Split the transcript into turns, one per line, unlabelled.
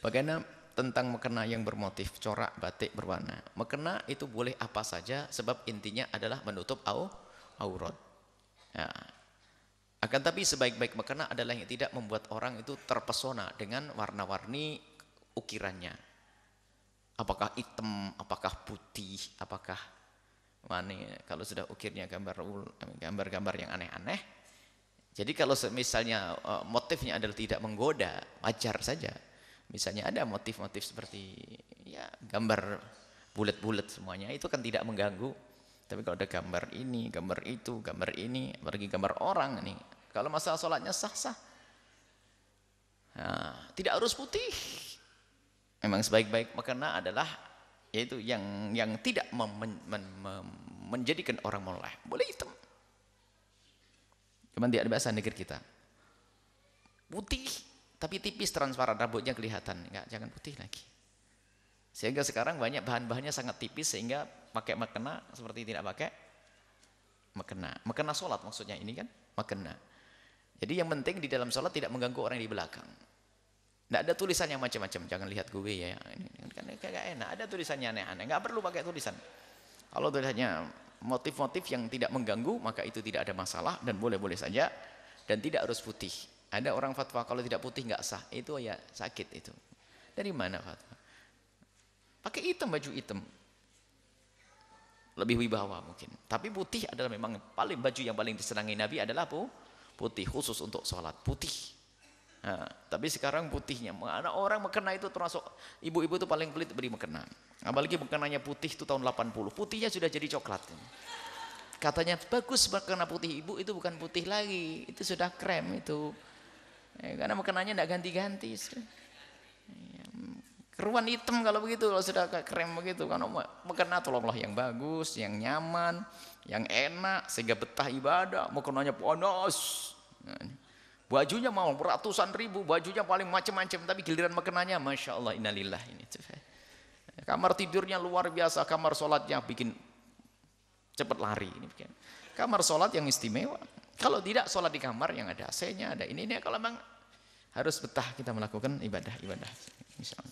Bagaimana tentang mekena yang bermotif corak batik berwarna. Mekena itu boleh apa saja sebab intinya adalah menutup au, aurat. Ya. Akan tapi sebaik-baik mekena adalah yang tidak membuat orang itu terpesona dengan warna-warni ukirannya. Apakah hitam, apakah putih, apakah mana kalau sudah ukirnya gambar gambar-gambar yang aneh-aneh. Jadi kalau misalnya eh, motifnya adalah tidak menggoda, wajar saja. Misalnya ada motif-motif seperti ya gambar bulat-bulat semuanya itu kan tidak mengganggu. Tapi kalau ada gambar ini, gambar itu, gambar ini, apalagi gambar orang ini. Kalau masalah sholatnya sah-sah. Nah, tidak harus putih. Memang sebaik-baik makna adalah yaitu yang yang tidak mem, men, men, menjadikan orang moleh. Boleh hitam. Cuman tidak bahasa negeri kita. Putih tapi tipis transparan rambutnya kelihatan enggak jangan putih lagi. Sehingga sekarang banyak bahan-bahannya sangat tipis sehingga pakai makena seperti tidak pakai makena makena sholat maksudnya ini kan makena jadi yang penting di dalam sholat tidak mengganggu orang yang di belakang. Tidak ada tulisannya macam-macam. Jangan lihat gue ya. Ini kan kayak enak. Ada tulisannya aneh-aneh. Nggak perlu pakai tulisan. Kalau tulisannya motif-motif yang tidak mengganggu maka itu tidak ada masalah dan boleh-boleh saja dan tidak harus putih ada orang fatwa kalau tidak putih nggak sah. Itu ya sakit itu. Dari mana fatwa? Pakai hitam baju hitam. Lebih wibawa mungkin. Tapi putih adalah memang paling baju yang paling disenangi Nabi adalah apa? Putih khusus untuk sholat. Putih. Nah, tapi sekarang putihnya. Mana orang mekena itu termasuk ibu-ibu itu paling pelit beri mekena. Apalagi mekenanya putih itu tahun 80. Putihnya sudah jadi coklat. Katanya bagus mekena putih ibu itu bukan putih lagi. Itu sudah krem itu. Ya, karena makanannya tidak ganti-ganti. Ya, keruan hitam kalau begitu, kalau sudah krem begitu. Karena makan tolonglah yang bagus, yang nyaman, yang enak, sehingga betah ibadah. Makanannya panas. Nah, bajunya mau ratusan ribu, bajunya paling macam-macam. Tapi giliran makanannya, Masya Allah, innalillah. Ini. Kamar tidurnya luar biasa, kamar sholatnya bikin cepat lari. Ini Kamar sholat yang istimewa. Kalau tidak sholat di kamar yang ada AC-nya, ada ini, ini. Kalau memang harus betah kita melakukan ibadah-ibadah. Misalnya.